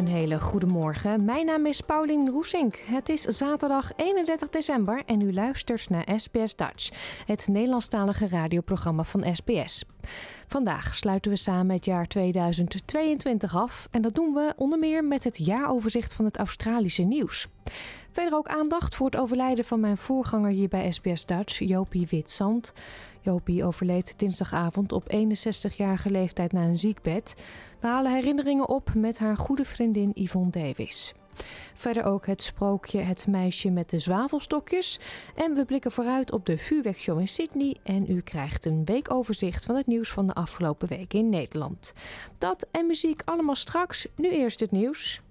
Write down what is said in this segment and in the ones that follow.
Een hele goede morgen. Mijn naam is Paulien Roesink. Het is zaterdag 31 december en u luistert naar SBS Dutch, het Nederlandstalige radioprogramma van SBS. Vandaag sluiten we samen het jaar 2022 af en dat doen we onder meer met het jaaroverzicht van het Australische nieuws. Verder ook aandacht voor het overlijden van mijn voorganger hier bij SBS Dutch, Jopie Witzand. Jopie overleed dinsdagavond op 61-jarige leeftijd na een ziekbed. We halen herinneringen op met haar goede vriendin Yvonne Davis. Verder ook het sprookje Het meisje met de zwavelstokjes. En we blikken vooruit op de vuurwerkshow in Sydney. En u krijgt een weekoverzicht van het nieuws van de afgelopen week in Nederland. Dat en muziek allemaal straks. Nu eerst het nieuws.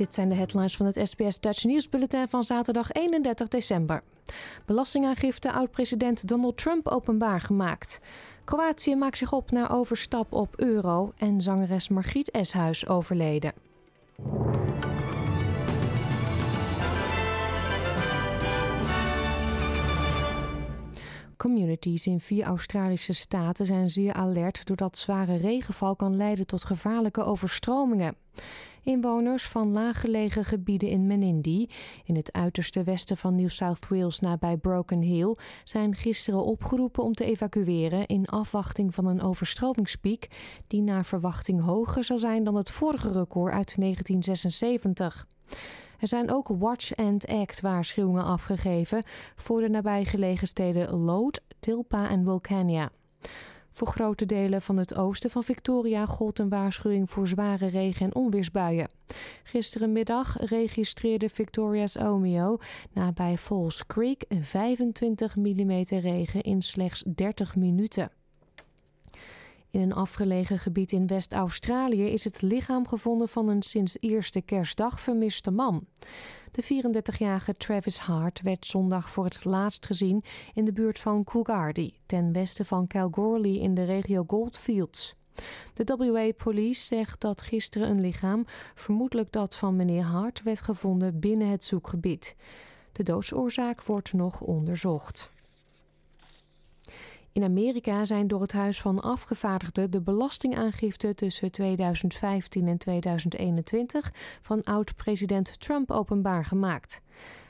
Dit zijn de headlines van het SBS Dutch Nieuwsbulletin van zaterdag 31 december. Belastingaangifte oud-president Donald Trump openbaar gemaakt. Kroatië maakt zich op naar overstap op euro en zangeres Margriet Eshuis overleden. Communities in vier Australische staten zijn zeer alert doordat zware regenval kan leiden tot gevaarlijke overstromingen. Inwoners van laaggelegen gebieden in Menindee, in het uiterste westen van New South Wales nabij Broken Hill, zijn gisteren opgeroepen om te evacueren in afwachting van een overstromingspiek die naar verwachting hoger zal zijn dan het vorige record uit 1976. Er zijn ook Watch and Act waarschuwingen afgegeven voor de nabijgelegen steden Lood, Tilpa en Vulcania. Voor grote delen van het oosten van Victoria gold een waarschuwing voor zware regen- en onweersbuien. Gisterenmiddag registreerde Victoria's Omeo nabij Falls Creek 25 mm regen in slechts 30 minuten. In een afgelegen gebied in West-Australië is het lichaam gevonden van een sinds eerste kerstdag vermiste man. De 34-jarige Travis Hart werd zondag voor het laatst gezien in de buurt van Coolgardie, ten westen van Kalgoorlie in de regio Goldfields. De WA-police zegt dat gisteren een lichaam, vermoedelijk dat van meneer Hart, werd gevonden binnen het zoekgebied. De doodsoorzaak wordt nog onderzocht. In Amerika zijn door het Huis van Afgevaardigden de belastingaangifte tussen 2015 en 2021 van oud-president Trump openbaar gemaakt.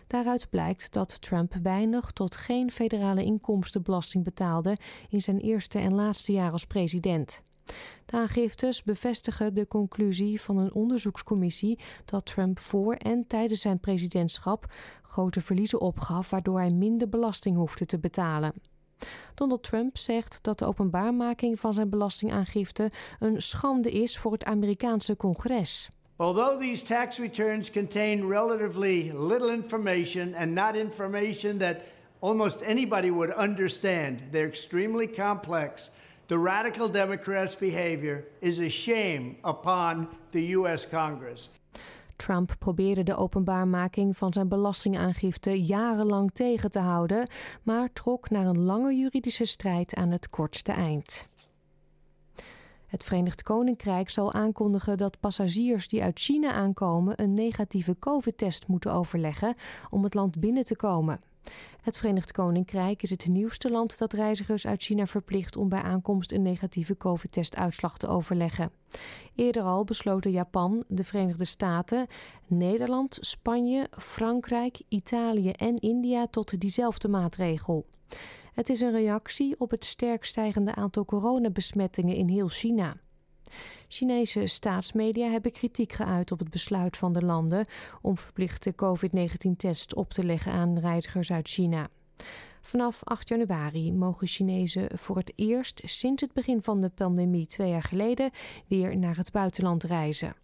Daaruit blijkt dat Trump weinig tot geen federale inkomstenbelasting betaalde in zijn eerste en laatste jaar als president. De aangiftes bevestigen de conclusie van een onderzoekscommissie dat Trump voor en tijdens zijn presidentschap grote verliezen opgaf, waardoor hij minder belasting hoefde te betalen. Donald Trump zegt dat de openbaarmaking van zijn belastingaangifte een schande is voor het Amerikaanse congres. Although these tax returns contain relatively little information and not information that almost anybody would understand, they're extremely complex. The radical Democrats' behavior is a shame upon the U.S. Congress. Trump probeerde de openbaarmaking van zijn belastingaangifte jarenlang tegen te houden, maar trok na een lange juridische strijd aan het kortste eind. Het Verenigd Koninkrijk zal aankondigen dat passagiers die uit China aankomen een negatieve COVID-test moeten overleggen om het land binnen te komen. Het Verenigd Koninkrijk is het nieuwste land dat reizigers uit China verplicht om bij aankomst een negatieve COVID-testuitslag te overleggen. Eerder al besloten Japan, de Verenigde Staten, Nederland, Spanje, Frankrijk, Italië en India tot diezelfde maatregel. Het is een reactie op het sterk stijgende aantal coronabesmettingen in heel China. Chinese staatsmedia hebben kritiek geuit op het besluit van de landen om verplichte COVID-19-tests op te leggen aan reizigers uit China. Vanaf 8 januari mogen Chinezen voor het eerst sinds het begin van de pandemie twee jaar geleden weer naar het buitenland reizen.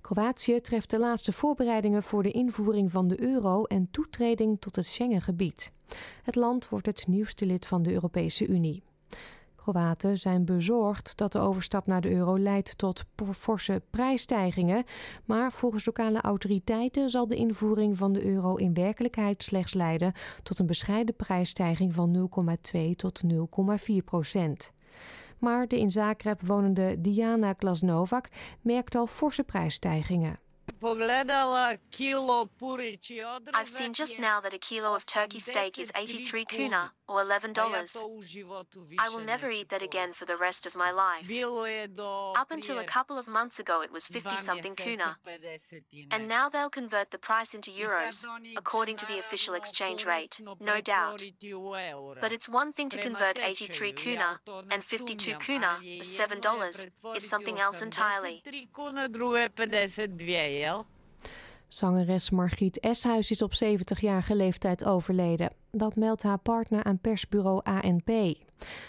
Kroatië treft de laatste voorbereidingen voor de invoering van de euro en toetreding tot het Schengengebied. Het land wordt het nieuwste lid van de Europese Unie. Zijn bezorgd dat de overstap naar de euro leidt tot forse prijsstijgingen. Maar volgens lokale autoriteiten zal de invoering van de euro in werkelijkheid slechts leiden tot een bescheiden prijsstijging van 0,2 tot 0,4 procent. Maar de in Zagreb wonende Diana Klasnovak merkt al forse prijsstijgingen. I've seen just now that a kilo of turkey steak is 83 kuna, or $11. I will never eat that again for the rest of my life. Up until a couple of months ago, it was 50 something kuna. And now they'll convert the price into euros, according to the official exchange rate, no doubt. But it's one thing to convert 83 kuna, and 52 kuna, $7, is something else entirely. Zangeres Margriet Eshuis is op 70-jarige leeftijd overleden. Dat meldt haar partner aan persbureau ANP.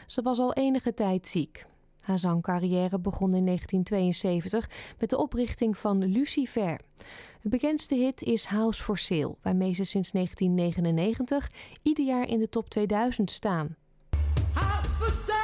Ze was al enige tijd ziek. Haar zangcarrière begon in 1972 met de oprichting van Lucifer. De bekendste hit is House for Sale, waarmee ze sinds 1999 ieder jaar in de top 2000 staan. House for sale.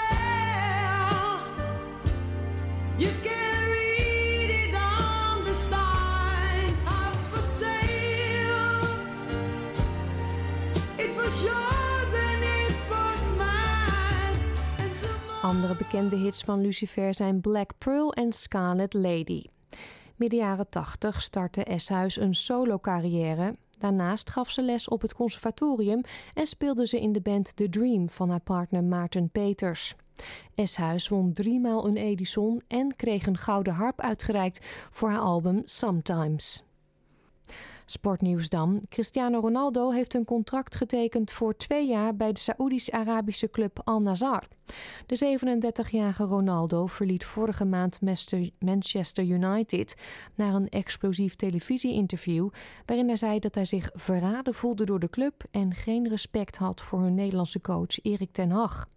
Andere bekende hits van Lucifer zijn Black Pearl en Scarlet Lady. Midden jaren 80 startte Eshuis een solo-carrière. Daarnaast gaf ze les op het conservatorium en speelde ze in de band The Dream van haar partner Maarten Peters. Eshuis won driemaal een Edison en kreeg een gouden harp uitgereikt voor haar album Sometimes. Sportnieuws dan. Cristiano Ronaldo heeft een contract getekend voor twee jaar bij de Saoedisch-Arabische club Al Nazar. De 37-jarige Ronaldo verliet vorige maand Manchester United na een explosief televisie-interview waarin hij zei dat hij zich verraden voelde door de club en geen respect had voor hun Nederlandse coach Erik ten Hag.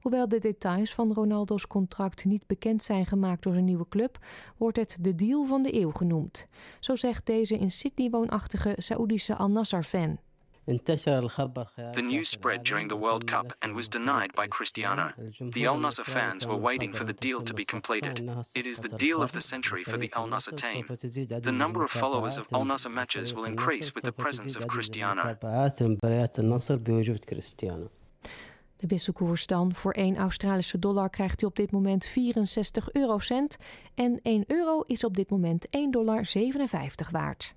Hoewel de details van Ronaldo's contract niet bekend zijn gemaakt door zijn nieuwe club, wordt het de deal van de eeuw genoemd. Zo zegt deze in Sydney woonachtige Saoedische Al Nassr-fan. The news spread during the World Cup and was denied by Cristiano. The Al Nassr fans were waiting for the deal to be completed. It is the deal of the century for the Al Nassr team. The number of followers of Al Nassr matches will increase with the presence of Cristiano. De wisselkoers dan voor 1 Australische dollar krijgt u op dit moment 64 eurocent. En 1 euro is op dit moment 1,57 dollar waard.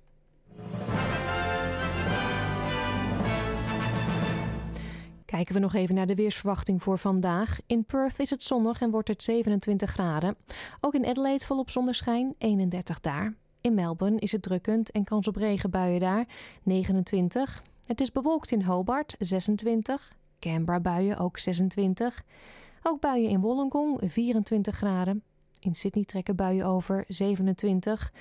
Kijken we nog even naar de weersverwachting voor vandaag. In Perth is het zonnig en wordt het 27 graden. Ook in Adelaide volop zonneschijn, 31 daar. In Melbourne is het drukkend en kans op regenbuien daar, 29. Het is bewolkt in Hobart, 26. Canberra buien ook 26. Ook buien in Wollongong 24 graden. In Sydney trekken buien over 27.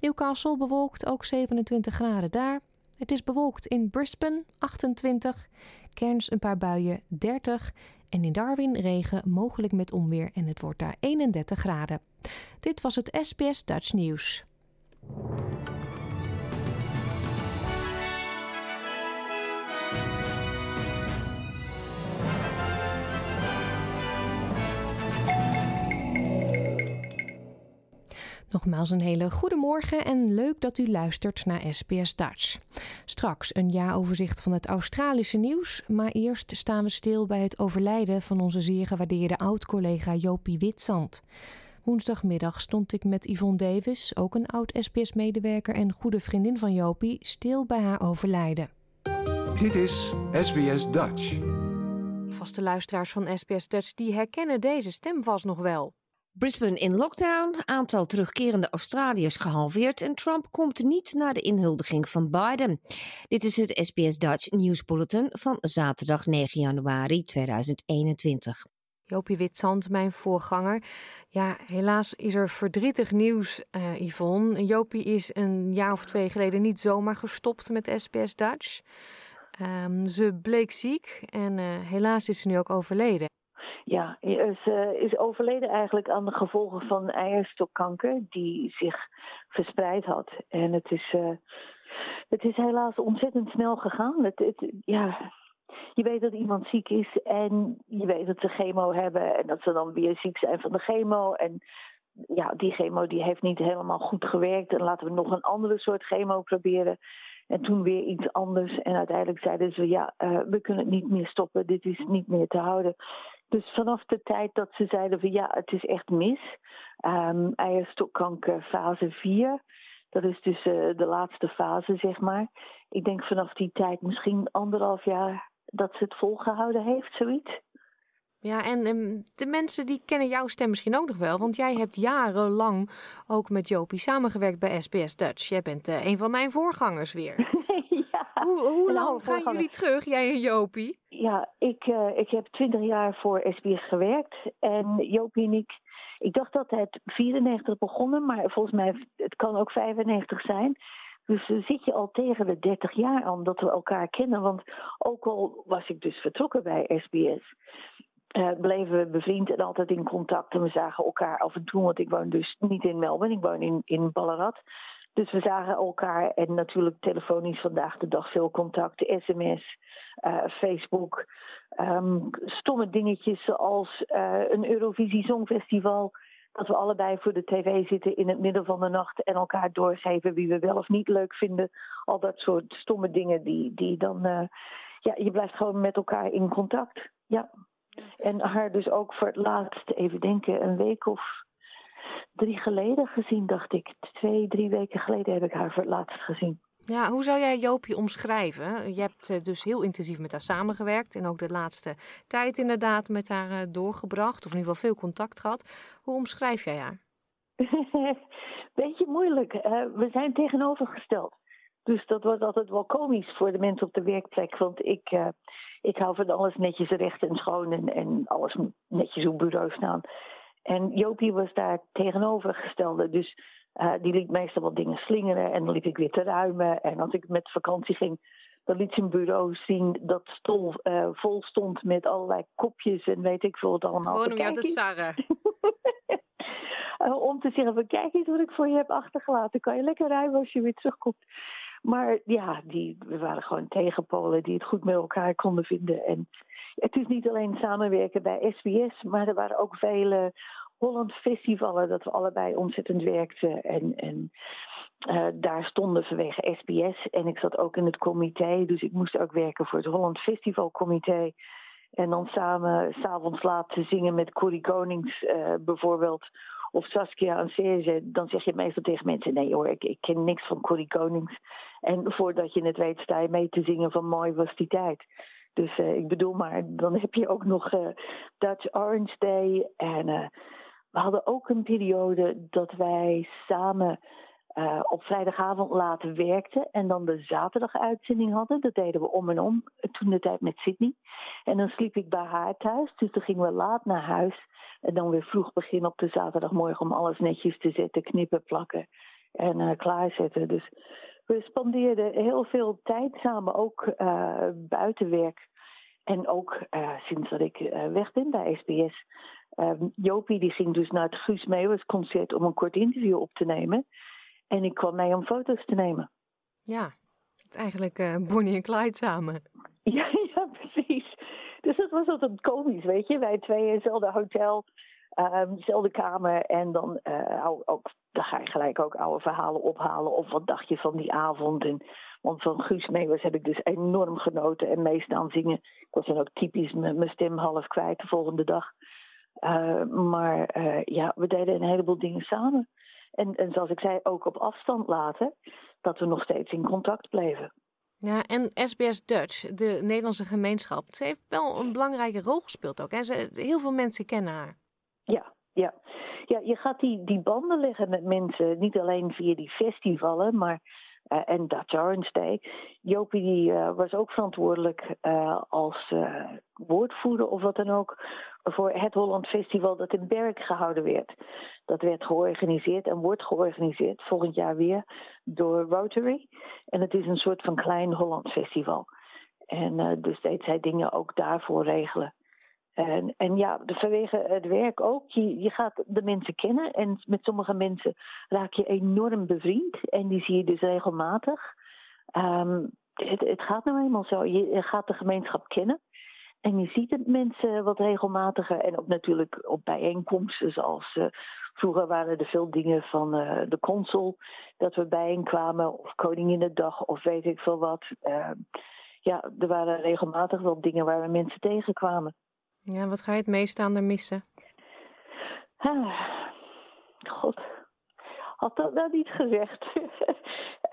Newcastle bewolkt ook 27 graden daar. Het is bewolkt in Brisbane 28. Cairns een paar buien 30. En in Darwin regen, mogelijk met onweer en het wordt daar 31 graden. Dit was het SBS Dutch News. Nogmaals een hele goede morgen en leuk dat u luistert naar SBS Dutch. Straks een jaaroverzicht van het Australische nieuws, maar eerst staan we stil bij het overlijden van onze zeer gewaardeerde oud-collega Jopie Witzand. Woensdagmiddag stond ik met Yvonne Davis, ook een oud SBS-medewerker en goede vriendin van Jopie, stil bij haar overlijden. Dit is SBS Dutch. Vaste luisteraars van SBS Dutch die herkennen deze stem vast nog wel. Brisbane in lockdown, aantal terugkerende Australiërs gehalveerd en Trump komt niet naar de inhuldiging van Biden. Dit is het SBS Dutch News Bulletin van zaterdag 9 januari 2021. Jopie Witzand, mijn voorganger. Ja, helaas is er verdrietig nieuws, uh, Yvonne. Jopie is een jaar of twee geleden niet zomaar gestopt met SBS Dutch. Ehm, ze bleek ziek en helaas is ze nu ook overleden. Ja, ze is overleden eigenlijk aan de gevolgen van eierstokkanker die zich verspreid had. En het is, het is helaas ontzettend snel gegaan. Het, het, ja, je weet dat iemand ziek is en je weet dat ze chemo hebben en dat ze dan weer ziek zijn van de chemo. En ja, die chemo die heeft niet helemaal goed gewerkt en laten we nog een andere soort chemo proberen. En toen weer iets anders. En uiteindelijk zeiden ze: ja, uh, we kunnen het niet meer stoppen, dit is niet meer te houden. Dus vanaf de tijd dat ze zeiden: van ja, het is echt mis. Um, eierstokkanker fase 4. Dat is dus uh, de laatste fase, zeg maar. Ik denk vanaf die tijd misschien anderhalf jaar dat ze het volgehouden heeft, zoiets. Ja, en de mensen die kennen jouw stem misschien ook nog wel, want jij hebt jarenlang ook met Jopie samengewerkt bij SBS Dutch. Jij bent uh, een van mijn voorgangers weer. hoe, hoe lang gaan jullie terug, jij en Jopie? Ja, ik, uh, ik heb twintig jaar voor SBS gewerkt en Jopie en ik, ik dacht dat het 94 begonnen, maar volgens mij het kan ook 95 zijn. Dus zit je al tegen de 30 jaar aan dat we elkaar kennen. Want ook al was ik dus vertrokken bij SBS, uh, eh, bleven we bevriend en altijd in contact. En we zagen elkaar af en toe, want ik woon dus niet in Melbourne, ik woon in, in Ballarat. Dus we zagen elkaar en natuurlijk telefonisch vandaag de dag veel contact, sms, uh, eh, Facebook. Um, stomme dingetjes zoals uh, een Eurovisie Songfestival dat we allebei voor de tv zitten in het midden van de nacht en elkaar doorgeven wie we wel of niet leuk vinden. Al dat soort stomme dingen die, die dan. Uh, ja, je blijft gewoon met elkaar in contact. Ja. En haar dus ook voor het laatst, even denken, een week of drie geleden gezien, dacht ik. Twee, drie weken geleden heb ik haar voor het laatst gezien. Ja, hoe zou jij Joopie omschrijven? Je hebt eh, dus heel intensief met haar samengewerkt en ook de laatste tijd inderdaad met haar eh, doorgebracht, of in ieder geval veel contact gehad. Hoe omschrijf jij haar? Beetje moeilijk. we zijn tegenovergesteld. Dus dat wordt altijd wel komisch voor de mensen op de werkplek. Want ik, uh, ik hou van alles netjes recht en schoon en, en alles netjes op bureau staan. En Jopie was daar tegenovergestelde. Dus uh, die liet meestal wat dingen slingeren en dan liep ik weer te ruimen. En als ik met vakantie ging, dan liet zijn bureau zien dat stol uh, vol stond met allerlei kopjes en weet ik veel wat allemaal. Gewoon om jou te sarren. uh, om te zeggen, van, kijk eens wat ik voor je heb achtergelaten. Kan je lekker ruimen als je weer terugkomt. Maar ja, die, we waren gewoon tegenpolen die het goed met elkaar konden vinden. En het is niet alleen samenwerken bij SBS, maar er waren ook vele Holland Festivalen dat we allebei ontzettend werkten. En, en uh, daar stonden vanwege SBS. En ik zat ook in het comité, dus ik moest ook werken voor het Holland Festival Comité. En dan samen s'avonds laten zingen met Corrie Konings uh, bijvoorbeeld. Of Saskia en Serge. Dan zeg je meestal tegen mensen: nee hoor, ik, ik ken niks van Corrie Konings. En voordat je het weet, sta je mee te zingen van mooi was die tijd. Dus uh, ik bedoel maar, dan heb je ook nog Dutch Orange Day. En we hadden ook een periode dat wij samen uh, op vrijdagavond later werkten en dan de zaterdaguitzending hadden. Dat deden we om en om, toen de tijd met Sydney. En dan sliep ik bij haar thuis, dus dan gingen we laat naar huis. En dan weer vroeg beginnen op de zaterdagmorgen om alles netjes te zetten, knippen, plakken en uh, klaarzetten. Dus we spandeerden heel veel tijd samen, ook uh, buiten werk. En ook sinds dat ik weg ben bij SBS Um, Jopie die ging dus naar het Guus Meeuwis concert om een kort interview op te nemen. En ik kwam mee om foto's te nemen. Ja, het is eigenlijk uh, Bonnie en Clyde samen. Ja, ja, precies. Dus dat was altijd komisch, weet je. Wij twee in hetzelfde hotel, um, dezelfde kamer. En dan, uh, ook, dan ga je gelijk ook oude verhalen ophalen. Of wat dacht je van die avond? En, want van Guus Meeuwis heb ik dus enorm genoten en meestaan zingen. Ik was dan ook typisch mijn stem half kwijt de volgende dag. Uh, maar uh, ja, we deden een heleboel dingen samen. En, en zoals ik zei, ook op afstand laten, dat we nog steeds in contact bleven. Ja, en SBS Dutch, de Nederlandse gemeenschap, ze heeft wel een belangrijke rol gespeeld ook. Ze, heel veel mensen kennen haar. Ja, ja. ja je gaat die, die banden leggen met mensen, niet alleen via die festivalen, maar en Dutch Orange Day. Jopie uh, was ook verantwoordelijk uh, als woordvoerder of wat dan ook voor het Holland Festival dat in Berk gehouden werd. Dat werd georganiseerd en wordt georganiseerd volgend jaar weer door Rotary. En het is een soort van klein Holland Festival. En dus deed zij dingen ook daarvoor regelen. En, en ja, vanwege het werk ook. Je, gaat de mensen kennen en met sommige mensen raak je enorm bevriend. En die zie je dus regelmatig. Ehm, het, het, gaat nou eenmaal zo. Je gaat de gemeenschap kennen. En je ziet het mensen wat regelmatiger. En ook natuurlijk op bijeenkomsten zoals... Uh, vroeger waren er veel dingen van uh, de consul dat we bijeenkwamen. Of Koninginnedag of weet ik veel wat. Uh, ja, er waren regelmatig wel dingen waar we mensen tegenkwamen. Ja, wat ga je het meest aan er missen? Ah, God, had dat nou niet gezegd.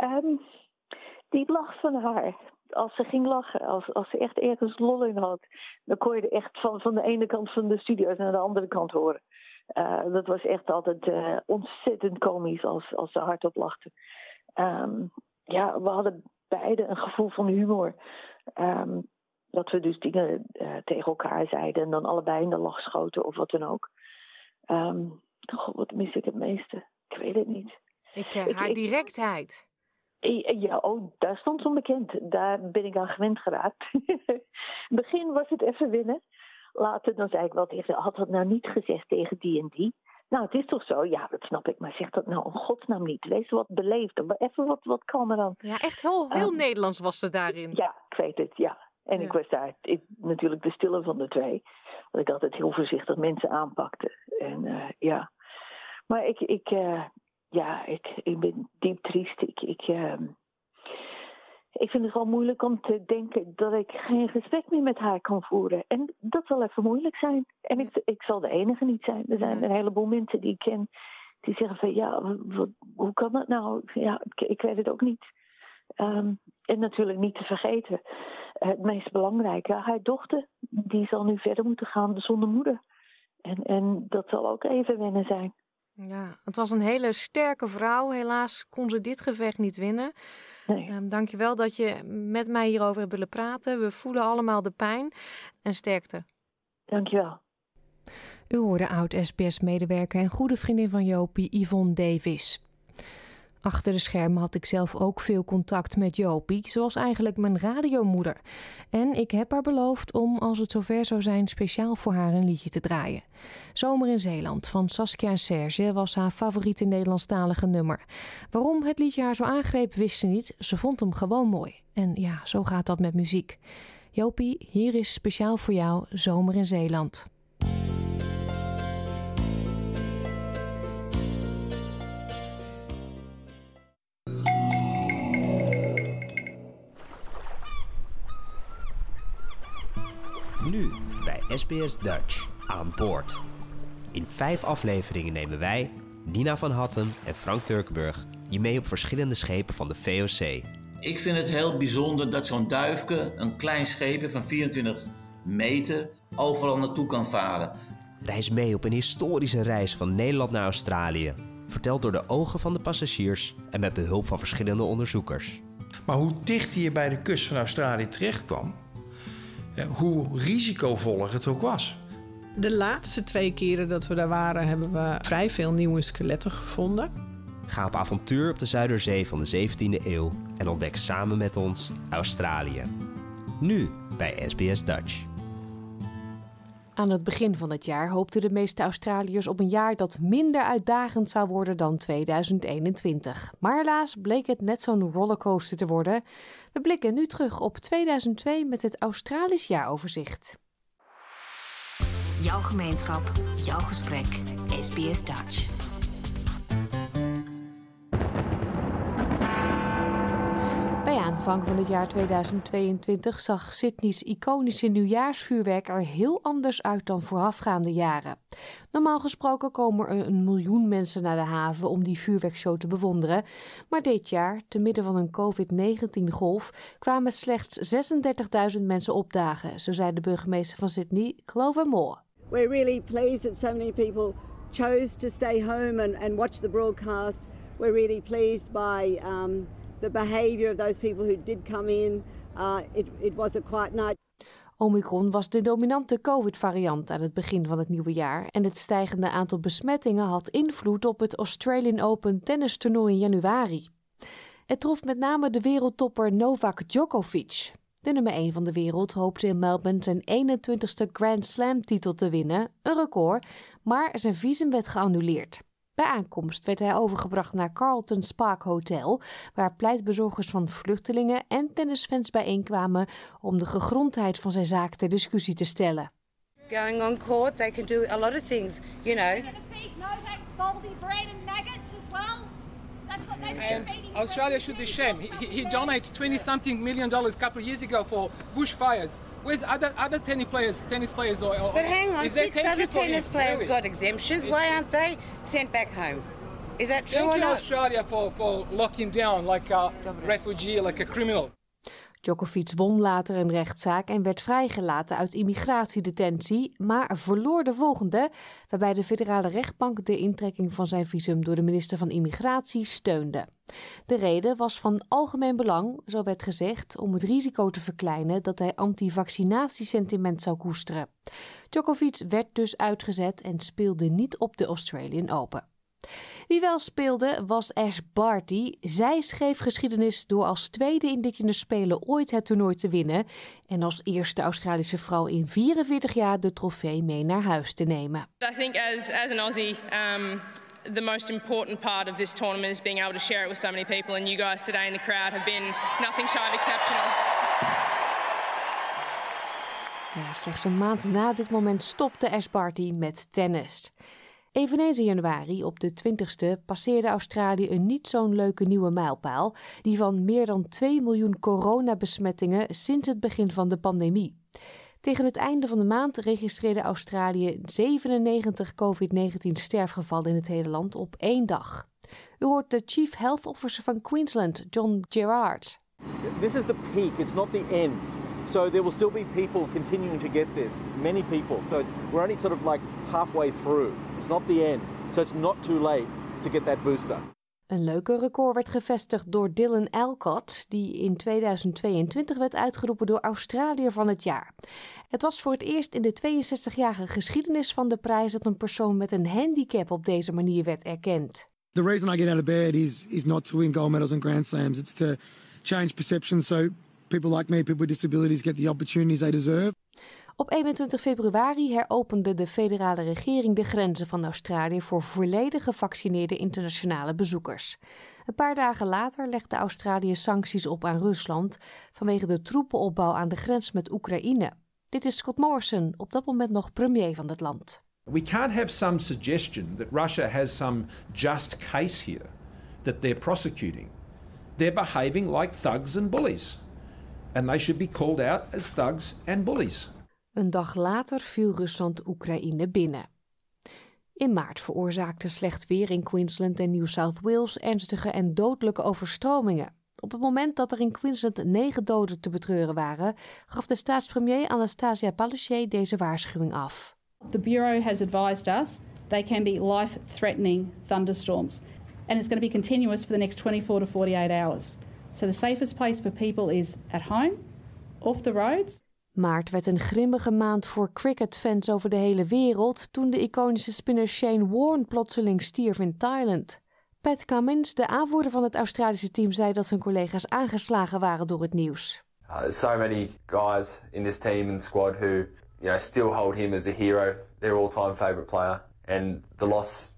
um, die lach van haar. Als ze ging lachen, als, als ze echt ergens lol in had, dan kon je er echt van, van de ene kant van de studio naar de andere kant horen. Uh, dat was echt altijd uh, ontzettend komisch als, als ze hardop lachten. Um, ja, we hadden beide een gevoel van humor. Um, dat we dus dingen uh, tegen elkaar zeiden en dan allebei in de lach schoten of wat dan ook. Um, God, wat mis ik het meeste? Ik weet het niet. Ik, uh, haar ik, directheid. Ja, oh, daar stond ze onbekend. Daar ben ik aan gewend geraakt. In het begin was het even winnen. Later dan zei ik wel tegen had dat nou niet gezegd tegen die en die? Nou, het is toch zo? Ja, dat snap ik. Maar zeg dat nou in godsnaam niet. Wees wat beleefd. Even wat, wat kalmer dan. Ja, echt heel, heel um, Nederlands was ze daarin. Ja, ik weet het, ja. En ik was daar ik, natuurlijk de stille van de twee. Dat ik altijd heel voorzichtig mensen aanpakte. En uh, ja. Maar ik, ik, uh, ja, ik, ik ben diep triest. Ik, ik, uh, ik vind het wel moeilijk om te denken dat ik geen gesprek meer met haar kan voeren. En dat zal even moeilijk zijn. En ik, ik zal de enige niet zijn. Er zijn een heleboel mensen die ik ken die zeggen van ja, wat, hoe kan dat nou? Ja, ik, ik weet het ook niet. Um, en natuurlijk niet te vergeten, het meest belangrijke, haar dochter, die zal nu verder moeten gaan zonder moeder. En, en dat zal ook even wennen zijn. Ja, het was een hele sterke vrouw. Helaas kon ze dit gevecht niet winnen. Nee. Um, Dank je wel dat je met mij hierover hebt willen praten. We voelen allemaal de pijn en sterkte. Dank je wel. U hoorde oud-SBS-medewerker en goede vriendin van Jopie, Yvonne Davis. Achter de schermen had ik zelf ook veel contact met Jopie, zoals eigenlijk mijn radiomoeder. En ik heb haar beloofd om, als het zover zou zijn, speciaal voor haar een liedje te draaien. Zomer in Zeeland van Saskia en Serge was haar favoriete Nederlandstalige nummer. Waarom het liedje haar zo aangreep, wist ze niet. Ze vond hem gewoon mooi. En ja, zo gaat dat met muziek. Jopie, hier is speciaal voor jou Zomer in Zeeland. Nu bij SBS Dutch aan boord. In vijf afleveringen nemen wij, Nina van Hattem en Frank Turkenburg je mee op verschillende schepen van de VOC. Ik vind het heel bijzonder dat zo'n duifke, een klein scheepje van 24 meter, overal naartoe kan varen. Reis mee op een historische reis van Nederland naar Australië. Verteld door de ogen van de passagiers en met behulp van verschillende onderzoekers. Maar hoe dicht hij bij de kust van Australië terecht kwam, hoe risicovol het ook was. De laatste twee keren dat we daar waren, hebben we vrij veel nieuwe skeletten gevonden. Ga op avontuur op de Zuiderzee van de 17e eeuw en ontdek samen met ons Australië. Nu bij SBS Dutch. Aan het begin van het jaar hoopten de meeste Australiërs op een jaar dat minder uitdagend zou worden dan 2021. Maar helaas bleek het net zo'n rollercoaster te worden. We blikken nu terug op 2002 met het Australisch jaaroverzicht. Jouw gemeenschap, jouw gesprek, SBS Dutch. Aanvang van het jaar 2022 zag Sydney's iconische nieuwjaarsvuurwerk er heel anders uit dan voorafgaande jaren. Normaal gesproken komen er een miljoen mensen naar de haven om die vuurwerkshow te bewonderen. Maar dit jaar, te midden van een COVID-19-golf, kwamen slechts 36.000 mensen opdagen, zo zei de burgemeester van Sydney, Clover Moore. We're really pleased that so many people chose to stay home and, and watch the broadcast. We're really pleased by um, the behavior of those people who did come in. Uh, it, it. Omicron was de dominante COVID-variant aan het begin van het nieuwe jaar en het stijgende aantal besmettingen had invloed op het Australian Open tennistoernooi in januari. Het trof met name de wereldtopper Novak Djokovic. De nummer 1 van de wereld hoopte in Melbourne zijn 21ste Grand Slam titel te winnen, een record, maar zijn visum werd geannuleerd. Bij aankomst werd hij overgebracht naar Carlton Spark Hotel, waar pleitbezorgers van vluchtelingen en tennisfans bijeenkwamen om de gegrondheid van zijn zaak ter discussie te stellen. Going on court, they can do a lot of things, you know. And Australia should be shamed. He, he donated 20 something million dollars a couple of years ago for bushfires. Where's other other tennis players? Tennis players, or, or but hang on, is six other tennis players got exemptions. Why aren't they sent back home? Is that true Thank or you, not? Australia, for for locking down like a refugee, like a criminal. Djokovic won later een rechtszaak en werd vrijgelaten uit immigratiedetentie, maar verloor de volgende, waarbij de federale rechtbank de intrekking van zijn visum door de minister van Immigratie steunde. De reden was van algemeen belang, zo werd gezegd, om het risico te verkleinen dat hij anti-vaccinatiesentiment zou koesteren. Djokovic werd dus uitgezet en speelde niet op de Australian Open. Wie wel speelde was Ash Barty. Zij schreef geschiedenis door als tweede indigenous speler ooit het toernooi te winnen en als eerste Australische vrouw in 44 jaar de trofee mee naar huis te nemen. I think as as an Aussie, um, the most important part of this tournament is being able to share it with so many people, and you guys today in the crowd have been nothing shy of exceptional. Ja, slechts een maand na dit moment stopte Ash Barty met tennis. Eveneens in januari, op de 20ste, passeerde Australië een niet zo'n leuke nieuwe mijlpaal, die van meer dan 2 miljoen coronabesmettingen sinds het begin van de pandemie. Tegen het einde van de maand registreerde Australië 97 COVID-19 sterfgevallen in het hele land op één dag. U hoort de Chief Health Officer van Queensland, John Gerard. This is the peak, it's not the end. So there will still be people continuing to get this, many people. So it's, we're only sort of like halfway through. It's not the end. So it's not too late to get that booster. Een leuke record werd gevestigd door Dylan Alcott, die in 2022 werd uitgeroepen door Australiër van het jaar. Het was voor het eerst in de 62-jarige geschiedenis van de prijs dat een persoon met een handicap op deze manier werd erkend. The reason I get out of bed is is not to win gold medals and grand slams. It's to change perception so people like me, people with disabilities, get the opportunities they deserve. Op 21 februari heropende de federale regering de grenzen van Australië voor volledig gevaccineerde internationale bezoekers. Een paar dagen later legde Australië sancties op aan Rusland vanwege de troepenopbouw aan de grens met Oekraïne. Dit is Scott Morrison, op dat moment nog premier van het land. We can't have some suggestion that Russia has some just case here that they're prosecuting. They're behaving like thugs and bullies. And they should be called out as thugs and bullies. Een dag later viel Rusland Oekraïne binnen. In maart veroorzaakte slecht weer in Queensland en New South Wales ernstige en dodelijke overstromingen. Op het moment dat er in Queensland negen doden te betreuren waren, gaf de staatspremier Anastasia Palaszczuk deze waarschuwing af. The Bureau has advised us they can be life-threatening thunderstorms, and it's going to be continuous for the next 24 to 48 hours. So the safest place for people is at home, off the roads. Maart werd een grimmige maand voor cricketfans over de hele wereld toen de iconische spinner Shane Warne plotseling stierf in Thailand. Pat Cummins, de aanvoerder van het Australische team, zei dat zijn collega's aangeslagen waren door het nieuws. Uh, there's so many guys in this team and squad who, you know, still hold him as a hero, their all-time favourite player, and the loss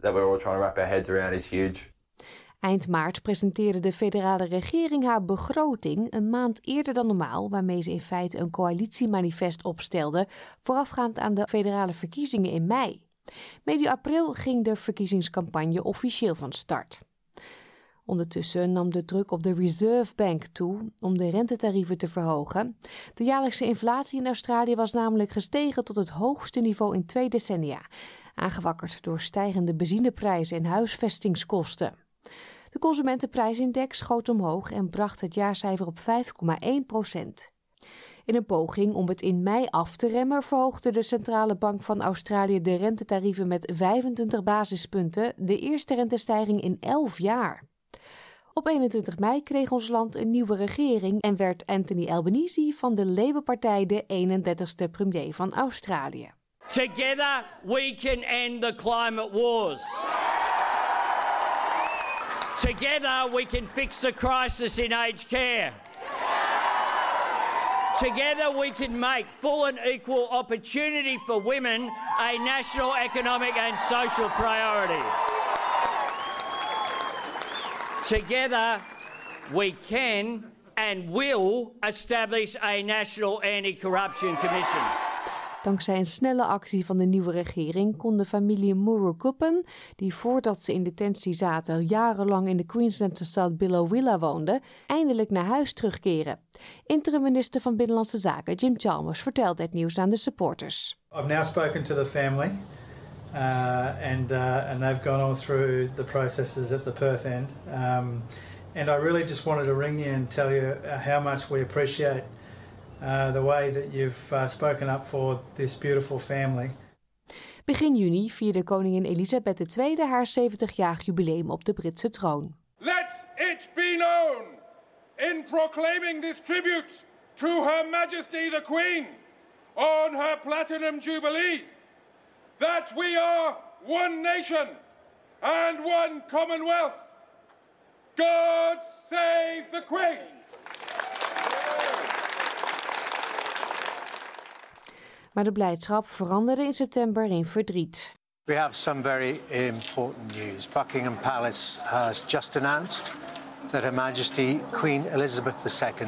that we're all trying to wrap our heads around is huge. Eind maart presenteerde de federale regering haar begroting een maand eerder dan normaal, waarmee ze in feite een coalitiemanifest opstelde, voorafgaand aan de federale verkiezingen in mei. Medio april ging de verkiezingscampagne officieel van start. Ondertussen nam de druk op de Reserve Bank toe om de rentetarieven te verhogen. De jaarlijkse inflatie in Australië was namelijk gestegen tot het hoogste niveau in twee decennia, aangewakkerd door stijgende benzineprijzen en huisvestingskosten. De consumentenprijsindex schoot omhoog en bracht het jaarcijfer op 5,1 procent. In een poging om het in mei af te remmen verhoogde de Centrale Bank van Australië de rentetarieven met 25 basispunten, de eerste rentestijging in 11 jaar. Op 21 mei kreeg ons land een nieuwe regering en werd Anthony Albanese van de Labour-partij de 31ste premier van Australië. Together we can end the climate wars. Together we can fix the crisis in aged care. Together we can make full and equal opportunity for women a national economic and social priority. Together we can and will establish a national anti-corruption commission. Dankzij een snelle actie van de nieuwe regering kon de familie Murukuppen, die voordat ze in detentie zaten jarenlang in de Queenslandse stad Billowilla woonden, eindelijk naar huis terugkeren. Interim-minister van Binnenlandse Zaken Jim Chalmers vertelt het nieuws aan de supporters. I've now spoken to the family uh, and, uh, and they've gone on through the processes at the Perth end. Um, and I really just wanted to ring you and tell you how much we appreciate uh, the way that you've uh, spoken up for this beautiful family. Begin juni vierde koningin Elisabeth II haar 70-jarig jubileum op de Britse troon. Let it be known in proclaiming this tribute to Her Majesty the Queen on her Platinum Jubilee that we are one nation and one Commonwealth. God save the Queen! Maar de blijdschap veranderde in september in verdriet. We have some very important news. Buckingham Palace has just announced that Her Majesty Queen Elizabeth II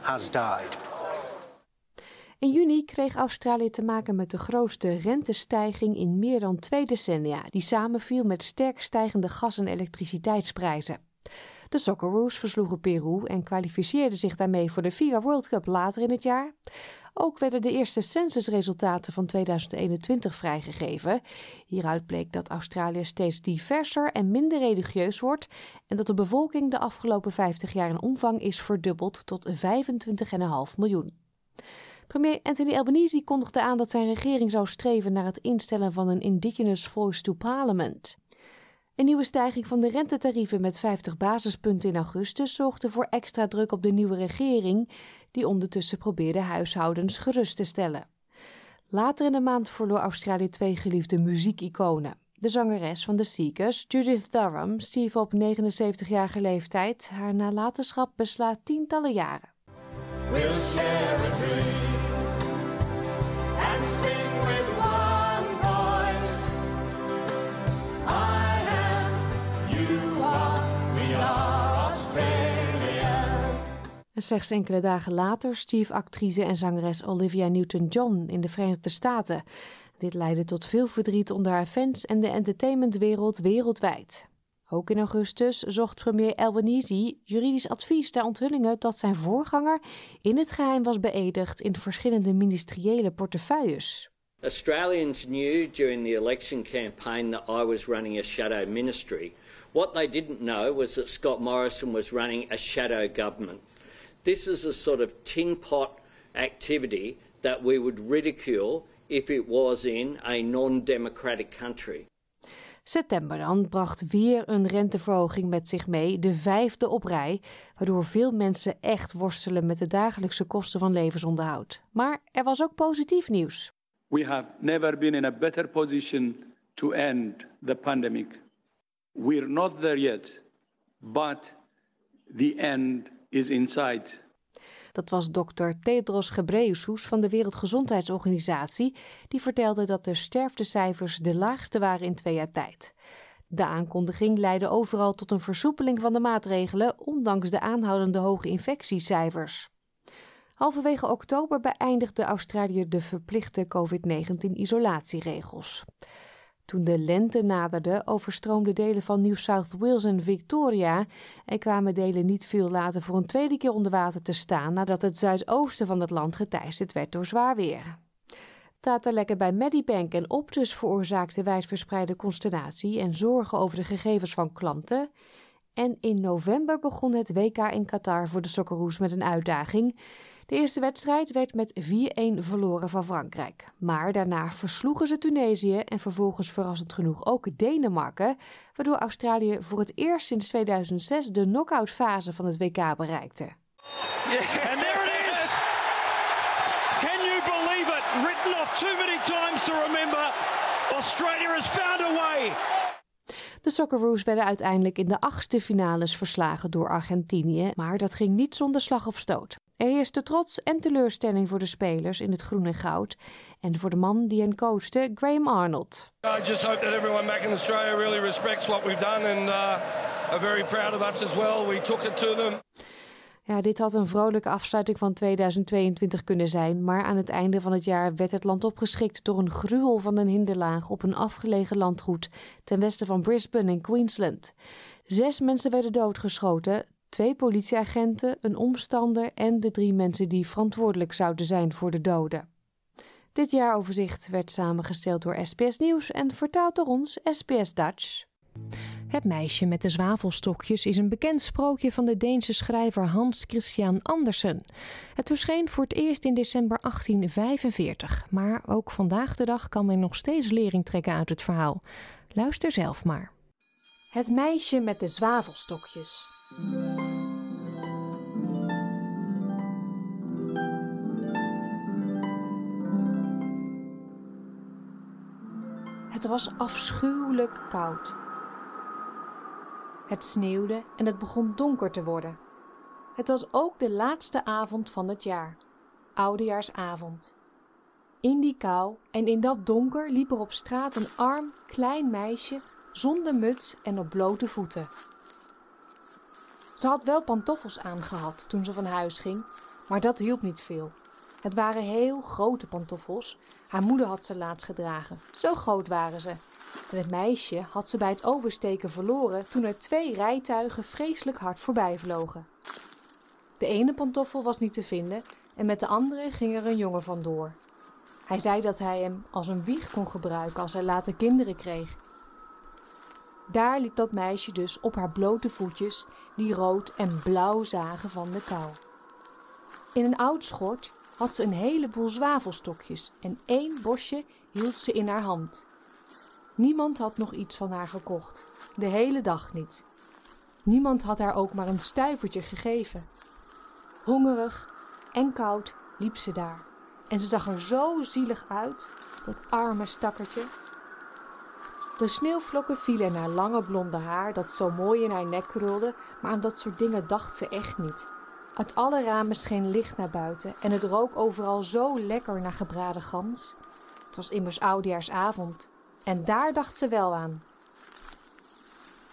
has died. In juni kreeg Australië te maken met de grootste rentestijging in meer dan twee decennia, die samenviel met sterk stijgende gas- en elektriciteitsprijzen. De Socceroos versloegen Peru en kwalificeerden zich daarmee voor de FIFA World Cup later in het jaar. Ook werden de eerste censusresultaten van 2021 vrijgegeven. Hieruit bleek dat Australië steeds diverser en minder religieus wordt en dat de bevolking de afgelopen 50 jaar in omvang is verdubbeld tot 25,5 miljoen. Premier Anthony Albanese kondigde aan dat zijn regering zou streven naar het instellen van een Indigenous Voice to Parliament. Een nieuwe stijging van de rentetarieven met 50 basispunten in augustus zorgde voor extra druk op de nieuwe regering, die ondertussen probeerde huishoudens gerust te stellen. Later in de maand verloor Australië twee geliefde muziekiconen. De zangeres van de Seekers, Judith Durham, stierf op 79-jarige leeftijd. Haar nalatenschap beslaat tientallen jaren. En slechts enkele dagen later stierf actrice en zangeres Olivia Newton-John in de Verenigde Staten. Dit leidde tot veel verdriet onder haar fans en de entertainmentwereld wereldwijd. Ook in augustus zocht premier Albanese juridisch advies ter onthullingen dat zijn voorganger in het geheim was beëdigd in verschillende ministeriële portefeuilles. Australians knew during the election campaign that I was running a shadow ministry. What they didn't know was that Scott Morrison was running a shadow government. This is a sort of tin pot activity that we would ridicule if it was in a non-democratic country. September dan bracht weer een renteverhoging met zich mee, de vijfde op rij, waardoor veel mensen echt worstelen met de dagelijkse kosten van levensonderhoud. Maar er was ook positief nieuws. We have never been in a better position to end the pandemic. We're not there yet, but the end is in sight. Dat was dokter Tedros Ghebreyesus van de Wereldgezondheidsorganisatie, die vertelde dat de sterftecijfers de laagste waren in twee jaar tijd. De aankondiging leidde overal tot een versoepeling van de maatregelen, ondanks de aanhoudende hoge infectiecijfers. Halverwege oktober beëindigde Australië de verplichte COVID-19-isolatieregels. Toen de lente naderde, overstroomden delen van New South Wales en Victoria en kwamen delen niet veel later voor een tweede keer onder water te staan nadat het zuidoosten van het land geteisterd werd door zwaar weer. Datalekken bij Medibank en Optus veroorzaakten wijdverspreide consternatie en zorgen over de gegevens van klanten. En in november begon het WK in Qatar voor de Socceroos met een uitdaging. De eerste wedstrijd werd met 4-1 verloren van Frankrijk. Maar daarna versloegen ze Tunesië en vervolgens verrassend genoeg ook Denemarken, waardoor Australië voor het eerst sinds 2006 de knock-out fase van het WK bereikte. Yeah, and there it is! Can you believe it? Written off too many times to remember. Australia has found a way. De Socceroos werden uiteindelijk in de achtste finales verslagen door Argentinië, maar dat ging niet zonder slag of stoot. Er heerste trots en teleurstelling voor de spelers in het groen en goud en voor de man die hen coachte, Graham Arnold. I just hope that everyone back in Australia really respects what we've done and uh, are very proud of us as well. We took it to them. Ja, dit had een vrolijke afsluiting van 2022 kunnen zijn, maar aan het einde van het jaar werd het land opgeschikt door een gruwel van een hinderlaag op een afgelegen landgoed ten westen van Brisbane in Queensland. Zes mensen werden doodgeschoten, twee politieagenten, een omstander en de drie mensen die verantwoordelijk zouden zijn voor de doden. Dit jaaroverzicht werd samengesteld door SBS Nieuws en vertaald door ons SBS Dutch. Het meisje met de zwavelstokjes is een bekend sprookje van de Deense schrijver Hans Christian Andersen. Het verscheen voor het eerst in december 1845, maar ook vandaag de dag kan men nog steeds lering trekken uit het verhaal. Luister zelf maar. Het meisje met de zwavelstokjes. Het was afschuwelijk koud. Het sneeuwde en het begon donker te worden. Het was ook de laatste avond van het jaar, oudejaarsavond. In die kou en in dat donker liep er op straat een arm, klein meisje zonder muts en op blote voeten. Ze had wel pantoffels aangehad toen ze van huis ging, maar dat hielp niet veel. Het waren heel grote pantoffels. Haar moeder had ze laatst gedragen. Zo groot waren ze. En het meisje had ze bij het oversteken verloren toen er twee rijtuigen vreselijk hard voorbij vlogen. De ene pantoffel was niet te vinden en met de andere ging er een jongen vandoor. Hij zei dat hij hem als een wieg kon gebruiken als hij later kinderen kreeg. Daar liep dat meisje dus op haar blote voetjes, die rood en blauw zagen van de kou. In een oud schort had ze een heleboel zwavelstokjes en één bosje hield ze in haar hand. Niemand had nog iets van haar gekocht, de hele dag niet. Niemand had haar ook maar een stuivertje gegeven. Hongerig en koud liep ze daar en ze zag er zo zielig uit, dat arme stakkertje. De sneeuwvlokken vielen in haar lange blonde haar dat zo mooi in haar nek krulde, maar aan dat soort dingen dacht ze echt niet. Uit alle ramen scheen licht naar buiten en het rook overal zo lekker naar gebraden gans. Het was immers oudejaarsavond en daar dacht ze wel aan.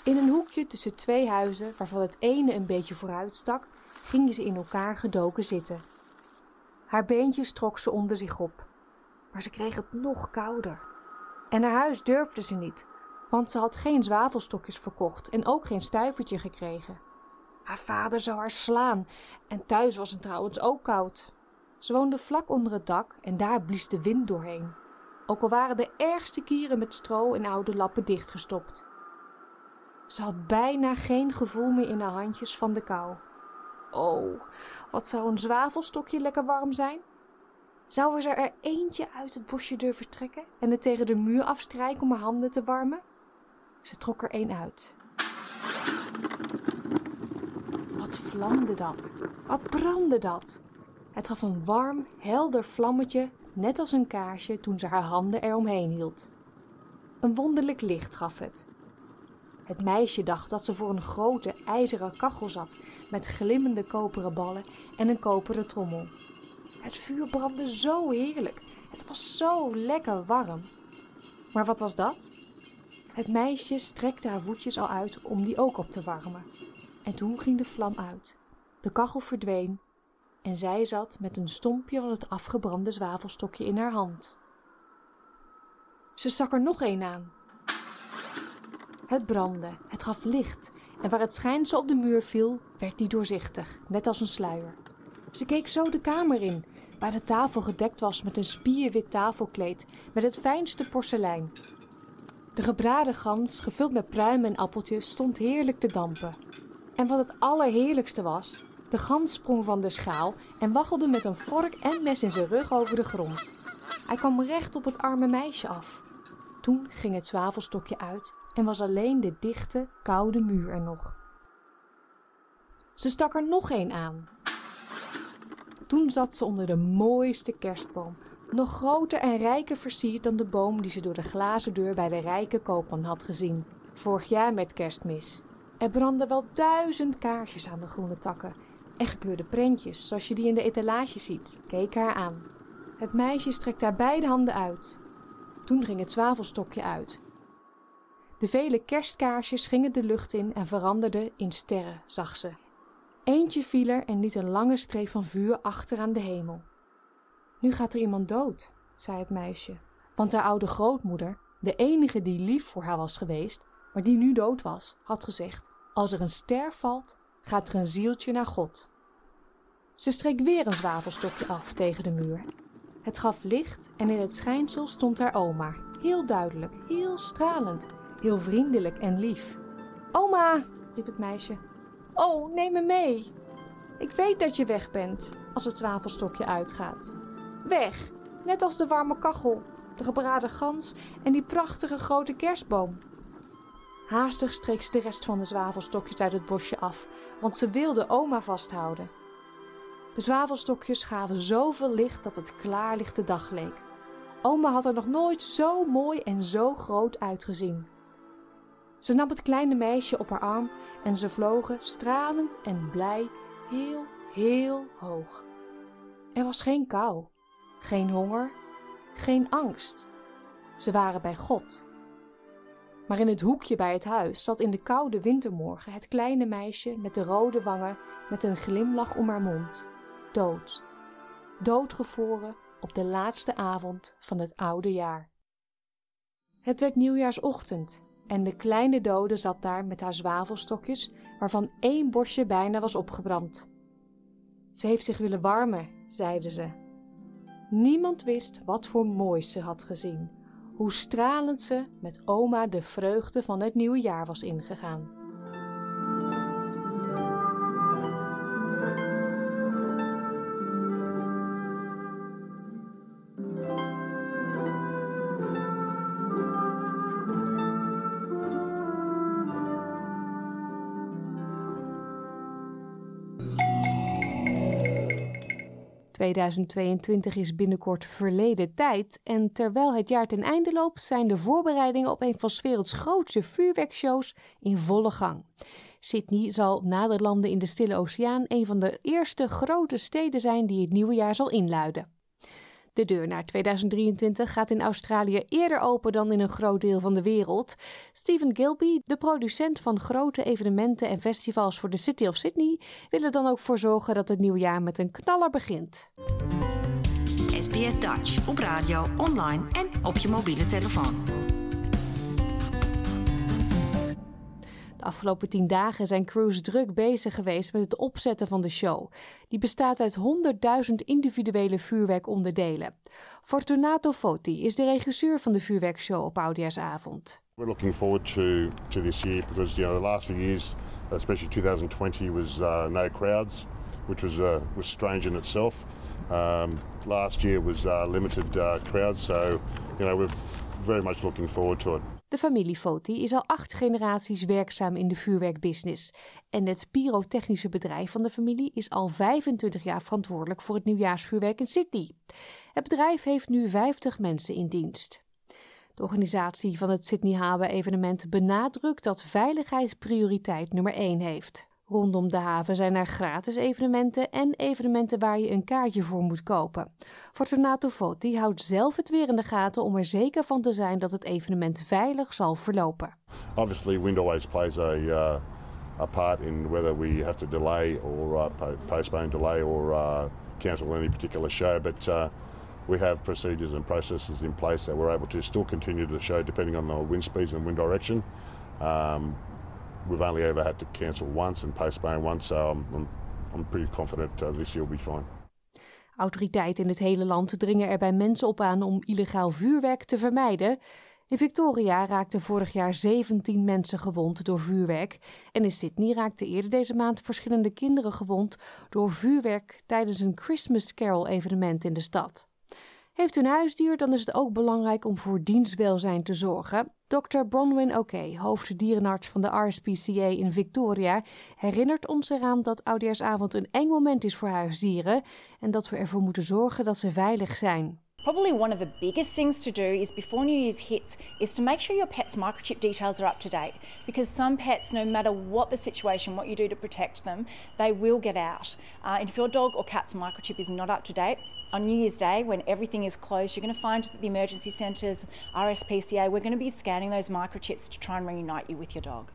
In een hoekje tussen twee huizen, waarvan het ene een beetje vooruit stak, gingen ze in elkaar gedoken zitten. Haar beentjes trok ze onder zich op, maar ze kreeg het nog kouder. En naar huis durfde ze niet, want ze had geen zwavelstokjes verkocht en ook geen stuivertje gekregen. Haar vader zou haar slaan en thuis was het trouwens ook koud. Ze woonde vlak onder het dak en daar blies de wind doorheen. Ook al waren de ergste kieren met stro en oude lappen dichtgestopt. Ze had bijna geen gevoel meer in haar handjes van de kou. Oh, wat zou een zwavelstokje lekker warm zijn? Zou ze er eentje uit het bosje durven trekken en het tegen de muur afstrijken om haar handen te warmen? Ze trok er een uit. Wat vlamde dat? Wat brandde dat? Het gaf een warm, helder vlammetje, net als een kaarsje toen ze haar handen eromheen hield. Een wonderlijk licht gaf het. Het meisje dacht dat ze voor een grote ijzeren kachel zat met glimmende koperen ballen en een koperen trommel. Het vuur brandde zo heerlijk. Het was zo lekker warm. Maar wat was dat? Het meisje strekte haar voetjes al uit om die ook op te warmen. En toen ging de vlam uit. De kachel verdween en zij zat met een stompje van het afgebrande zwavelstokje in haar hand. Ze stak er nog een aan. Het brandde, het gaf licht en waar het schijnsel op de muur viel, werd die doorzichtig, net als een sluier. Ze keek zo de kamer in, waar de tafel gedekt was met een spierwit tafelkleed met het fijnste porselein. De gebraden gans, gevuld met pruimen en appeltjes, stond heerlijk te dampen. En wat het allerheerlijkste was, de gans sprong van de schaal en waggelde met een vork en mes in zijn rug over de grond. Hij kwam recht op het arme meisje af. Toen ging het zwavelstokje uit en was alleen de dichte, koude muur er nog. Ze stak er nog een aan. Toen zat ze onder de mooiste kerstboom, nog groter en rijker versierd dan de boom die ze door de glazen deur bij de rijke koopman had gezien, vorig jaar met kerstmis. Er brandden wel duizend kaarsjes aan de groene takken Echt kleurde prentjes, zoals je die in de etalage ziet, keken haar aan. Het meisje strekte haar beide handen uit. Toen ging het zwavelstokje uit. De vele kerstkaarsjes gingen de lucht in en veranderden in sterren, zag ze. Eentje viel er en liet een lange streep van vuur achter aan de hemel. Nu gaat er iemand dood, zei het meisje, want haar oude grootmoeder, de enige die lief voor haar was geweest, maar die nu dood was, had gezegd: Als er een ster valt, gaat er een zieltje naar God. Ze streek weer een zwavelstokje af tegen de muur. Het gaf licht en in het schijnsel stond haar oma, heel duidelijk, heel stralend, heel vriendelijk en lief. Oma, riep het meisje. Oh, neem me mee. Ik weet dat je weg bent als het zwavelstokje uitgaat. Weg, net als de warme kachel, de gebraden gans en die prachtige grote kerstboom. Haastig streek ze de rest van de zwavelstokjes uit het bosje af, want ze wilde oma vasthouden. De zwavelstokjes gaven zoveel licht dat het klaarlichte dag leek. Oma had er nog nooit zo mooi en zo groot uitgezien. Ze nam het kleine meisje op haar arm en ze vlogen stralend en blij heel, heel hoog. Er was geen kou, geen honger, geen angst. Ze waren bij God. Maar in het hoekje bij het huis zat in de koude wintermorgen het kleine meisje met de rode wangen met een glimlach om haar mond, dood, doodgevroren op de laatste avond van het oude jaar. Het werd nieuwjaarsochtend en de kleine dode zat daar met haar zwavelstokjes, waarvan één bosje bijna was opgebrand. Ze heeft zich willen warmen, zeiden ze. Niemand wist wat voor moois ze had gezien, hoe stralend ze met oma de vreugde van het nieuwe jaar was ingegaan. 2022 is binnenkort verleden tijd en terwijl het jaar ten einde loopt, zijn de voorbereidingen op een van 's werelds grootste vuurwerkshows in volle gang. Sydney zal na de landen in de Stille Oceaan een van de eerste grote steden zijn die het nieuwe jaar zal inluiden. De deur naar 2023 gaat in Australië eerder open dan in een groot deel van de wereld. Stephen Gilby, de producent van grote evenementen en festivals voor de City of Sydney, wil er dan ook voor zorgen dat het nieuwe jaar met een knaller begint. SBS Dutch op radio, online en op je mobiele telefoon. Afgelopen tien dagen zijn crews druk bezig geweest met het opzetten van de show. Die bestaat uit 100.000 individuele vuurwerkonderdelen. Fortunato Foti is de regisseur van de vuurwerkshow op Oudjaarsavond. We're looking forward to, to this year because you know the last few years, especially 2020, was uh, no crowds, which was uh, was strange in itself. Um, last year was uh, limited uh, crowds, so you know we're very much looking forward to it. De familie Foti is al acht generaties werkzaam in de vuurwerkbusiness. En het pyrotechnische bedrijf van de familie is al 25 jaar verantwoordelijk voor het nieuwjaarsvuurwerk in Sydney. Het bedrijf heeft nu 50 mensen in dienst. De organisatie van het Sydney Haven evenement benadrukt dat veiligheid prioriteit nummer 1 heeft. Rondom de haven zijn er gratis evenementen en evenementen waar je een kaartje voor moet kopen. Fortunato Foti houdt zelf het weer in de gaten om er zeker van te zijn dat het evenement veilig zal verlopen. Obviously, wind always plays a, uh, a part in whether we have to delay or uh, postpone, delay or uh, cancel any particular show. But uh, we have procedures and processes in place that we're able to still continue the show depending on the wind speeds and wind direction. Um, we've only ever had to cancel once and postpone once, so I'm, I'm, pretty confident uh, this year will be fine. Autoriteiten in het hele land dringen er bij mensen op aan om illegaal vuurwerk te vermijden. In Victoria raakten vorig jaar 17 mensen gewond door vuurwerk. En in Sydney raakten eerder deze maand verschillende kinderen gewond door vuurwerk tijdens een Christmas Carol evenement in de stad. Heeft u een huisdier, dan is het ook belangrijk om voor dienstwelzijn te zorgen. Dr. Bronwyn Oké, hoofddierenarts van de RSPCA in Victoria, herinnert ons eraan dat Oudejaarsavond een eng moment is voor huisdieren en dat we ervoor moeten zorgen dat ze veilig zijn. Probably one of the biggest things to do is before New Year's hits is to make sure your pet's microchip details are up to date because some pets, no matter what the situation, what you do to protect them, they will get out. Uh, and if your dog or cat's microchip is not up to date, on New Year's Day, when everything is closed, you're going to find that the emergency centres, RSPCA, we're going to be scanning those microchips to try and reunite you with your dog.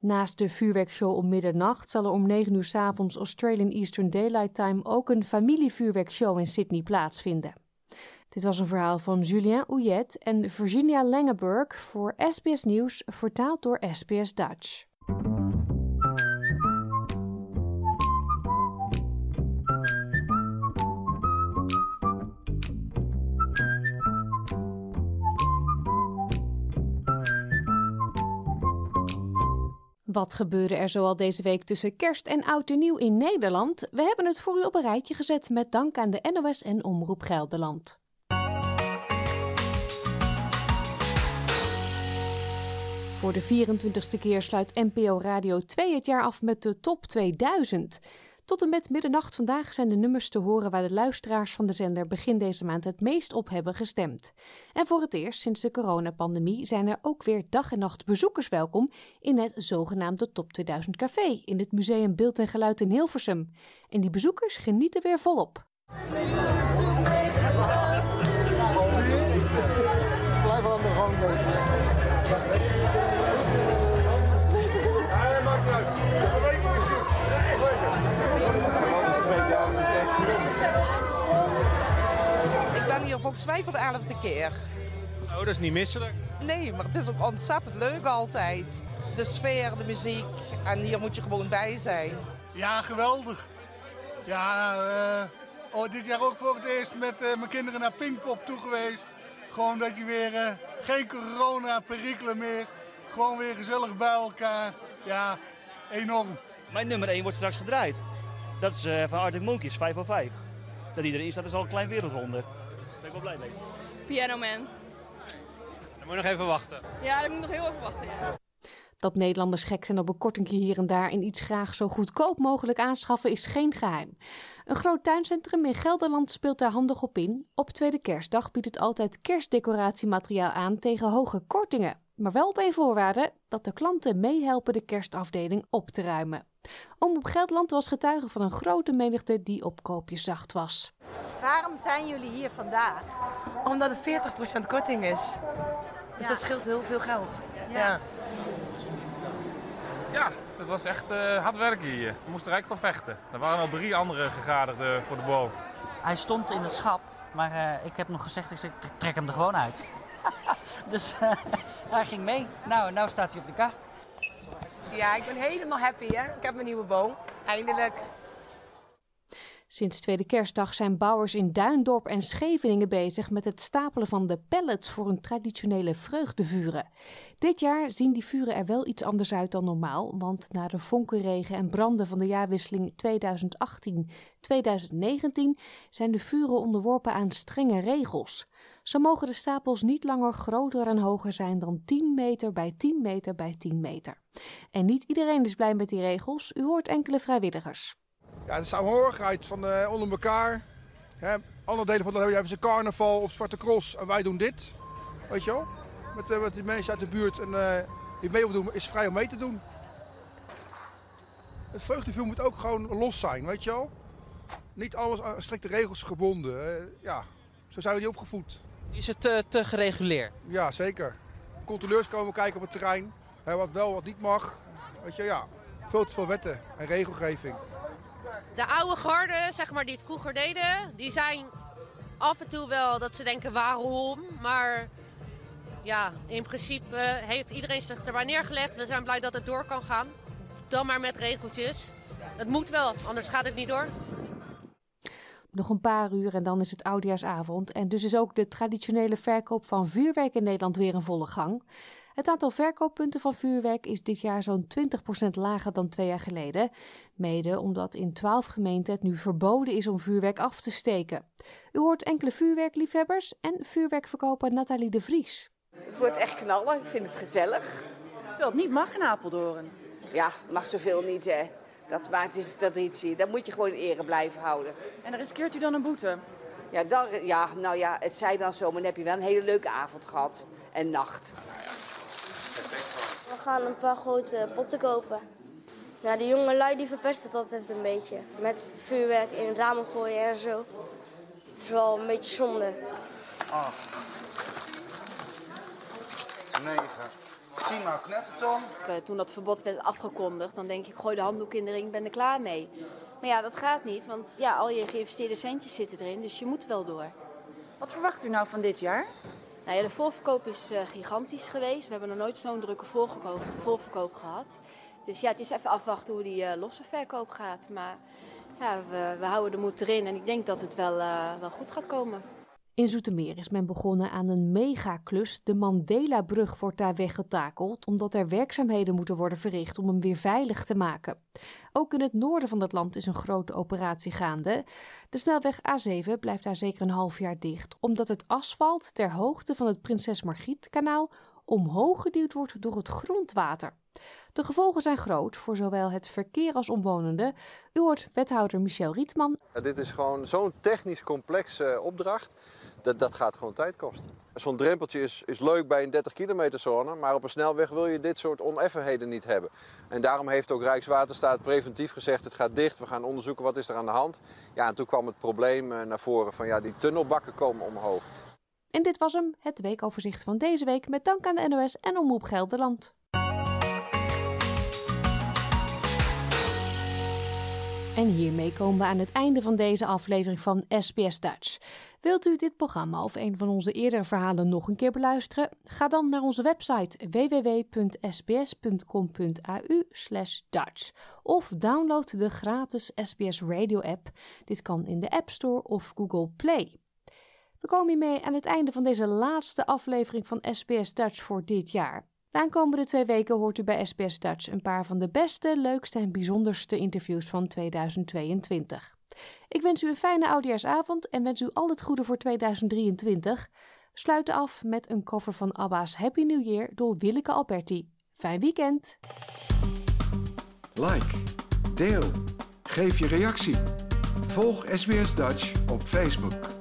Naast de vuurwerkshow om middernacht zal er om 9 uur s avonds Australian Eastern Daylight Time ook een familievuurwerkshow in Sydney plaatsvinden. Dit was een verhaal van Julien Ouillet en Virginia Langeburg voor SBS Nieuws, vertaald door SBS Dutch. Wat gebeurde er zoal deze week tussen kerst en oud en nieuw in Nederland? We hebben het voor u op een rijtje gezet met dank aan de NOS en Omroep Gelderland. Voor de 24ste keer sluit NPO Radio 2 het jaar af met de top 2000. Tot en met middernacht vandaag zijn de nummers te horen waar de luisteraars van de zender begin deze maand het meest op hebben gestemd. En voor het eerst sinds de coronapandemie zijn er ook weer dag en nacht bezoekers welkom in het zogenaamde Top 2000 Café in het Museum Beeld en Geluid in Hilversum. En die bezoekers genieten weer volop. Volgens mij voor de elfde keer. Oh, dat is niet misselijk. Nee, maar het is ook ontzettend leuk altijd. De sfeer, de muziek en hier moet je gewoon bij zijn. Ja, geweldig. Ja, uh, oh, dit jaar ook voor het eerst met uh, mijn kinderen naar Pinkpop toe geweest. Gewoon dat je weer uh, geen corona-perikelen meer. Gewoon weer gezellig bij elkaar. Ja, enorm. Mijn nummer 1 wordt straks gedraaid. Dat is van Arctic Monkeys, 505. Dat iedereen is, dat is al een klein wereldwonder wel blij mee. Piano Man. Dan moet je nog even wachten. Ja, dan moet nog heel even wachten, ja. Dat Nederlanders gek zijn op een kortingje hier en daar en iets graag zo goedkoop mogelijk aanschaffen is geen geheim. Een groot tuincentrum in Gelderland speelt daar handig op in. Op tweede kerstdag biedt het altijd kerstdecoratiemateriaal aan tegen hoge kortingen. Maar wel bij voorwaarde dat de klanten meehelpen de kerstafdeling op te ruimen. op Gelderland was getuige van een grote menigte die op koopjeszacht was. Waarom zijn jullie hier vandaag? Omdat het 40% korting is. Dus dat scheelt heel veel geld. Ja. Ja, het was echt uh, hard werken hier. We moesten er eigenlijk voor vechten. Er waren al drie andere gegadigden voor de boom. Hij stond in het schap, maar uh, ik heb nog gezegd, ik trek hem er gewoon uit. dus uh, hij ging mee. Nou, nou staat hij op de kar. Ja, ik ben helemaal happy hè. Ik heb mijn nieuwe boom. Eindelijk. Sinds tweede kerstdag zijn bouwers in Duindorp en Scheveningen bezig met het stapelen van de pallets voor hun traditionele vreugdevuren. Dit jaar zien die vuren er wel iets anders uit dan normaal, want na de vonkenregen en branden van de jaarwisseling 2018-2019 zijn de vuren onderworpen aan strenge regels. Zo mogen de stapels niet langer groter en hoger zijn dan 10 meter bij 10 meter bij 10 meter. En niet iedereen is blij met die regels, u hoort enkele vrijwilligers. Ja, de saamhorigheid van uh, onder elkaar. Hè, andere delen van de hebben ze carnaval of Zwarte Cross en wij doen dit. Weet je wel? Met, uh, met die mensen uit de buurt en uh, die mee doen, is vrij om mee te doen. Het vreugdevuur moet ook gewoon los zijn, weet je wel? Niet alles aan strikte regels gebonden. ja, zo zijn we niet opgevoed. Is het te, te gereguleerd? Ja, zeker. Controleurs komen kijken op het terrein. Hè, wat wel, wat niet mag. Weet je, ja. Veel te veel wetten en regelgeving. De oude garden, zeg maar, die het vroeger deden, die zijn af en toe wel dat ze denken waarom. Maar ja, in principe heeft iedereen zich erbij neergelegd. We zijn blij dat het door kan gaan. Dan maar met regeltjes. Het moet wel, anders gaat het niet door. Nog een paar uur en dan is het oudjaarsavond. En dus is ook de traditionele verkoop van vuurwerk in Nederland weer in volle gang. Het aantal verkooppunten van vuurwerk is dit jaar zo'n 20% lager dan twee jaar geleden. Mede omdat in 12 gemeenten het nu verboden is om vuurwerk af te steken. U hoort enkele vuurwerkliefhebbers en vuurwerkverkoper Nathalie de Vries. Het wordt echt knallen, ik vind het gezellig. Terwijl het niet mag in Apeldoorn. Ja, mag zoveel niet hè. Dat, maar het is traditie. Dat moet je gewoon in ere blijven houden. En dan riskeert u dan een boete? Ja, dan, ja, nou ja, het zij dan zo, maar dan heb je wel een hele leuke avond gehad. En nacht. We gaan een paar grote potten kopen. Ja, de jonge lui die verpesten het altijd een beetje. Met vuurwerk in ramen gooien en zo. Dat is wel een beetje zonde. 8, 9, 10 maar knetterton. Eh, Toen dat verbod werd afgekondigd, dan denk ik, gooi de handdoek in de ring, ben er klaar mee. Maar ja, dat gaat niet, want ja, al je geïnvesteerde centjes zitten erin, dus je moet wel door. Wat verwacht u nou van dit jaar? Nou ja, de voorverkoop is eh, gigantisch geweest. We hebben nog nooit zo'n drukke voorverkoop, voorverkoop gehad. Dus ja, het is even afwachten hoe die eh, losse verkoop gaat. Maar ja, we, we houden de moed erin en ik denk dat het wel, eh, wel goed gaat komen. In Zoetermeer is men begonnen aan een megaklus. De Mandela-brug wordt daar weggetakeld, omdat er werkzaamheden moeten worden verricht om hem weer veilig te maken. Ook in het noorden van het land is een grote operatie gaande. De snelweg A7 blijft daar zeker een half jaar dicht, omdat het asfalt ter hoogte van het Prinses Margrietkanaal omhoog geduwd wordt door het grondwater. De gevolgen zijn groot voor zowel het verkeer als omwonenden. U hoort wethouder Michel Rietman. Dit is gewoon zo'n technisch complexe opdracht. Dat, dat gaat gewoon tijd kosten. Zo'n drempeltje is, is leuk bij een 30 kilometer zone, maar op een snelweg wil je dit soort oneffenheden niet hebben. En daarom heeft ook Rijkswaterstaat preventief gezegd het gaat dicht, we gaan onderzoeken wat is er aan de hand. Ja, en toen kwam het probleem eh, naar voren van ja, die tunnelbakken komen omhoog. En dit was hem, het weekoverzicht van deze week met dank aan de NOS en Omroep Gelderland. En hiermee komen we aan het einde van deze aflevering van SBS Dutch. Wilt u dit programma of een van onze eerdere verhalen nog een keer beluisteren? Ga dan naar onze website www.sbs.com.au Dutch of download de gratis SBS Radio app. Dit kan in de App Store of Google Play. We komen hiermee aan het einde van deze laatste aflevering van SBS Dutch voor dit jaar. De aankomende twee weken hoort u bij SBS Dutch een paar van de beste, leukste en bijzonderste interviews van 2022. Ik wens u een fijne oudejaarsavond en wens u al het goede voor 2023. We sluiten af met een cover van ABBA's Happy New Year door Willeke Alberti. Fijn weekend! Like, deel, geef je reactie. Volg SBS Dutch op Facebook.